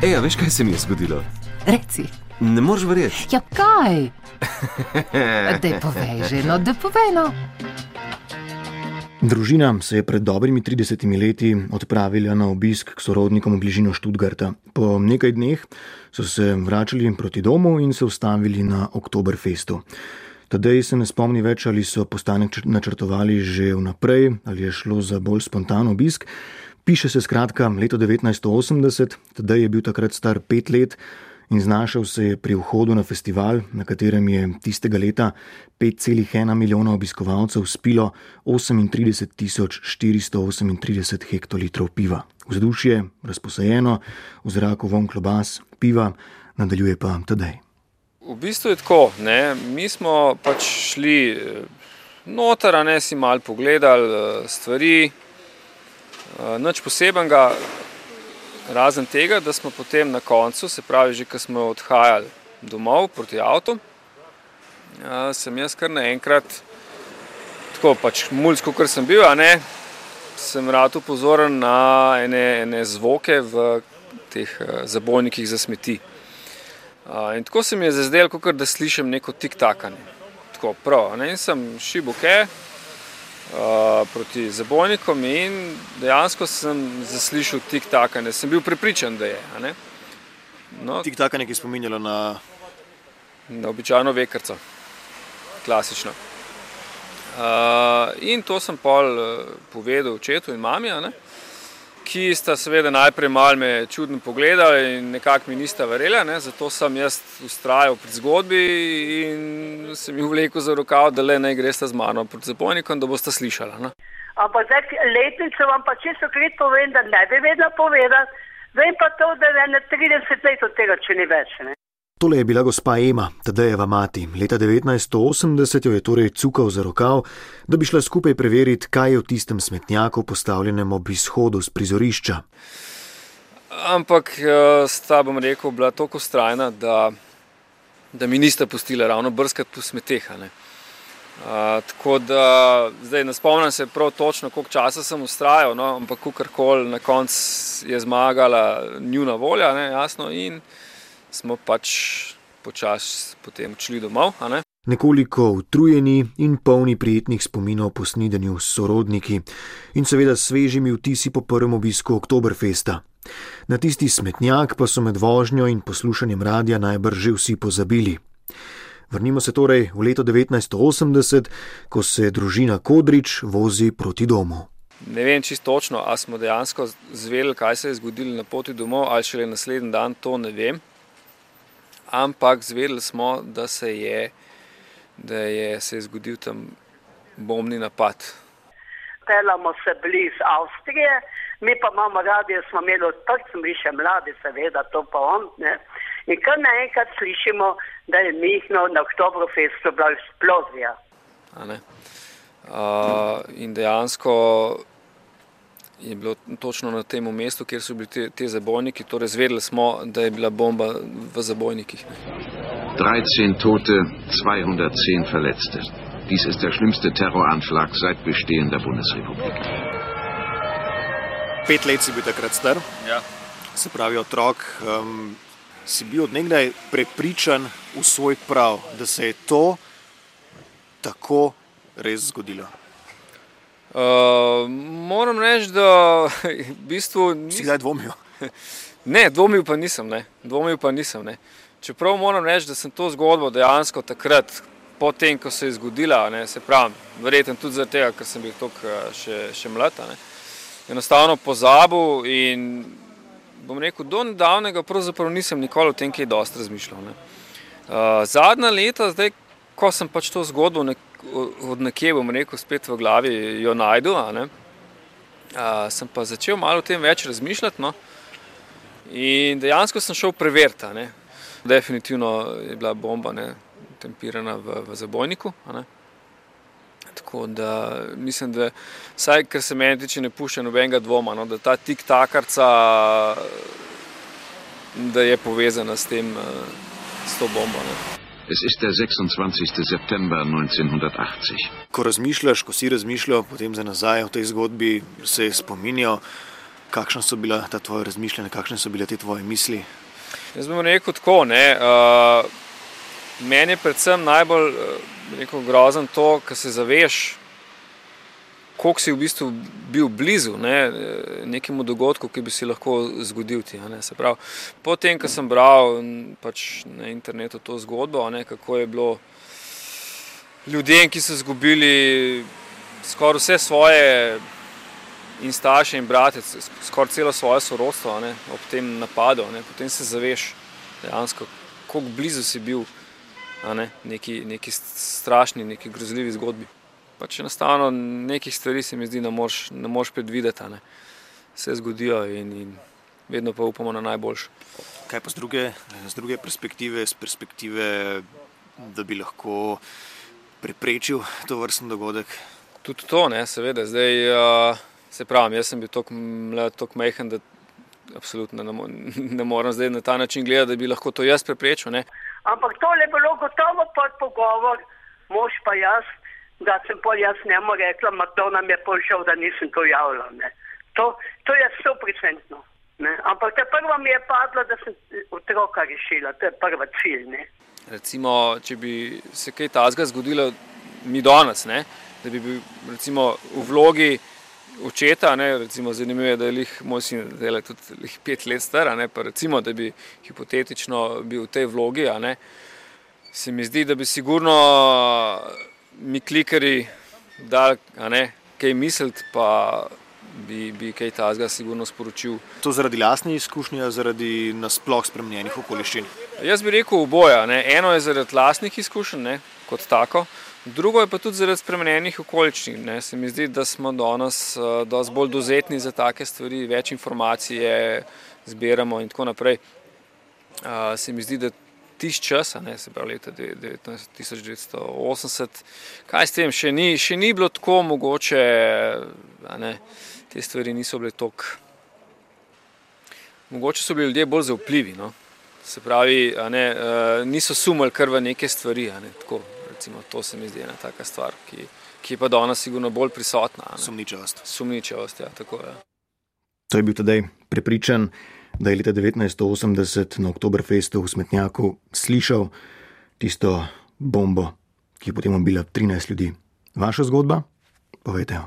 Ej, a veš, kaj se mi je zgodilo? Reci. Ne moreš verjeti. Ja, kaj? Dej povej že, no, da povej no. Družina se je pred dobrimi 30 leti odpravila na obisk k sorodnikom v bližino Študgarta. Po nekaj dneh so se vračali proti domu in se ustavili na Oktoberfestu. Tadej se ne spomni več, ali so postanek načrtovali že vnaprej, ali je šlo za bolj spontan obisk. Piše se skratka leto 1980, tadej je bil takrat star pet let in znašel se je pri vhodu na festival, na katerem je tistega leta 5,1 milijona obiskovalcev spilo 38 438 hektolitrov piva. Vzdušje razposajeno, v zraku von klobas, piva, nadaljuje pa tedaj. V bistvu je tako, ne? mi smo pač šli eh, noter, ne si mal pogledali eh, stvari, nič posebenega, Razen tega, da smo potem na koncu, se pravi, že ko smo odhajali domov proti avtu, ja, sem jaz kar naenkrat, tako pač mulsko, kar sem bil, ne, sem rad upozoren na ene, ene zvoke v teh zabojnikih za smeti. In tako se mi je zazdelo, kot da slišim neko tik-takanje. Tako prav, ne, in sem šibuke, uh, proti zabojnikom in dejansko sem zaslišal tik-takanje. Sem bil prepričan, da je. No, tik-takanje, ki je spominjalo na. Na običajno vekrco, klasično. Uh, in to sem pol povedal očetu in mami. Uh, ki sta seveda najprej malo me čudno pogledali in nekako mi nista verjela, ne? zato sem jaz ustrajal pri zgodbi in sem jih vlekel za rokav, da le ne greste z mano proti zapojnikom, da boste slišali. Ampak zdaj letnico vam pa čisto krit povem, da ne bi vedela povedati, vem pa to, da je ne 30 let od tega, če ni več. Ne? Tole je bila gospa Ema, Tadejeva mati. Leta 1980 jo je torej cukal za rokav, da bi šla skupaj preveriti, kaj je v tistem smetnjaku postavljenem ob izhodu z prizorišča. Ampak eh, sta, bom rekel, bila tako strajna, da, da mi nista pustila ravno brskati po smeteha. Uh, tako da zdaj ne spomnim se prav točno, koliko časa sem ustrajal, no, ampak kakorkoli na koncu je zmagala njuna volja, ne, jasno. In, smo pač počasi potem šli domov. Ne? Nekoliko utrujeni in polni prijetnih spominov po snidenju s sorodniki in seveda svežimi vtisi po prvem obisku Oktoberfesta. Na tisti smetnjak pa so med vožnjo in poslušanjem radia najbrž že vsi pozabili. Vrnimo se torej v leto 1980, ko se družina Kodrič vozi proti domu. Ne vem čisto točno, ali smo dejansko zvedeli, kaj se je zgodilo na poti domov, ali šele naslednji dan, to ne vem ampak zvedeli smo, da se je, da je se je zgodil tam bombni napad. Pelamo se blizu Avstrije, mi pa imamo radi, da smo imeli odprt, smo bili še mladi, seveda, to pa on. Ne? In kar naenkrat slišimo, da je Mihno na Oktobru festu bila eksplozija. Uh, in dejansko je bilo točno na tem mestu, kjer so bili te, te zabojniki. Torej, zvedeli smo, da je bila bomba v zabojnikih. 13 tote, 210 verletzte. Dies ist der schlimmste Terroranschlag seit Bestehen der Bundesrepublik. Pet let si bil takrat star, ja. se pravi otrok. Um, si bil odnegdaj prepričan v svoj prav, da se je to tako res zgodilo. Uh, moram reči, da v bistvu nisem. Si kdaj dvomil? Ne, dvomil pa nisem. Ne. Dvomil pa nisem ne. Čeprav moram reči, da sem to zgodbo dejansko takrat, potem, ko se je zgodila, ne, se pravi, verjetno tudi zaradi tega, ker sem bil tukaj eh, še, še mlad, enostavno pozabil in bom rekel, do nedavnega pravzaprav nisem nikoli o tem kaj dosti razmišljal. Uh, zadnja leta, zdaj, ko sem pač to zgodbo nek od nekje, bom rekel, spet v glavi jo najdu. Uh, sem pa začel malo o tem več razmišljati. No? In dejansko sem šel preveriti. Definitivno je bila bomba ne, tempirana v, v zabojniku. Tako da mislim, da vsaj, kar se meni tiče, ne pušča nobenega dvoma, no, da ta tik-takarca je povezana s, tem, s to bombo. Ne. Es ist der 26. September 1980. Ko razmišljaš, ko si razmišljal potem za nazaj v tej zgodbi, se je spominjal, Kakšne so bila ta tvoja razmišljanja, kakšne so bile te tvoje misli? Jaz bom rekel tako. Ne, uh, meni je predvsem najbolj uh, grozen to, kar se zaveš, koliko si v bistvu bil blizu ne, nekemu dogodku, ki bi se lahko zgodil. Ti, Potem, ko sem bral pač na internetu to zgodbo, ne, kako je bilo ljudem, ki so izgubili skoraj vse svoje in starše in brate, skoraj celo svoje sorodstvo ne, ob tem napadu, ne, potem se zaveš dejansko, koliko blizu si bil ne, neki, neki strašni, neki grozljivi zgodbi. Pač enostavno nekih stvari se mi zdi, da ne moš predvideti, ne. se zgodijo in, in vedno pa upamo na najboljše. Kaj pa z druge, z druge perspektive, z perspektive, da bi lahko preprečil to vrsten dogodek? Tudi to, ne, seveda. Zdaj, uh, se pravi, jaz sem bil tako mlad, tako majhen, da absolutno ne, ne morem zdaj na ta način gledati, da bi lahko to jaz preprečil. Ne. Ampak to je bilo gotovo pod pogovor, mož pa jaz, da sem pol jaz njemu rekla, ma to nam je pošel, da nisem to javila. To, to je stoprocentno. Ampak ta prva mi je padla, da sem otroka rešila, to je prva cilj. Ne. Recimo, če bi se kaj tazga zgodilo mi danes, ne, da bi bil recimo, v vlogi očeta, ne, recimo, zanimivo je, da je lih, moj sin zdaj tudi lih pet let star, ne, pa recimo, da bi hipotetično bil v tej vlogi, ne, se mi zdi, da bi sigurno mi klikari dal ne, kaj misliti, pa bi, bi kaj tazga sigurno sporočil. To zaradi lastne izkušnje, zaradi nasploh spremenjenih okoliščin? Jaz bi rekel oboja. Ne. Eno je zaradi lastnih izkušenj, ne, kot tako. Drugo je pa tudi zaradi spremenjenih okoliščin. Se mi zdi, da smo danes uh, bolj dozetni za take stvari, več informacije zbiramo in tako naprej. Uh, se mi zdi, da tisti čas, ne, se pravi leta 1980, kaj s tem, še ni, še ni bilo tako mogoče, ne, te stvari niso bile tako. Mogoče so bili ljudje bolj zaupljivi. No. Se pravi, ne, uh, niso sumili kar v neke stvari. Ne, tako, recimo, to se mi zdi ena taka stvar, ki, ki je pa danes sigurno bolj prisotna. Sumničavost. Sumničavost, ja, tako je. Ja. To je bil tedaj prepričan, da je leta 1980 na Oktoberfestu v Smetnjaku slišal tisto bombo, ki je potem ubila 13 ljudi. Vaša zgodba? Povejte jo.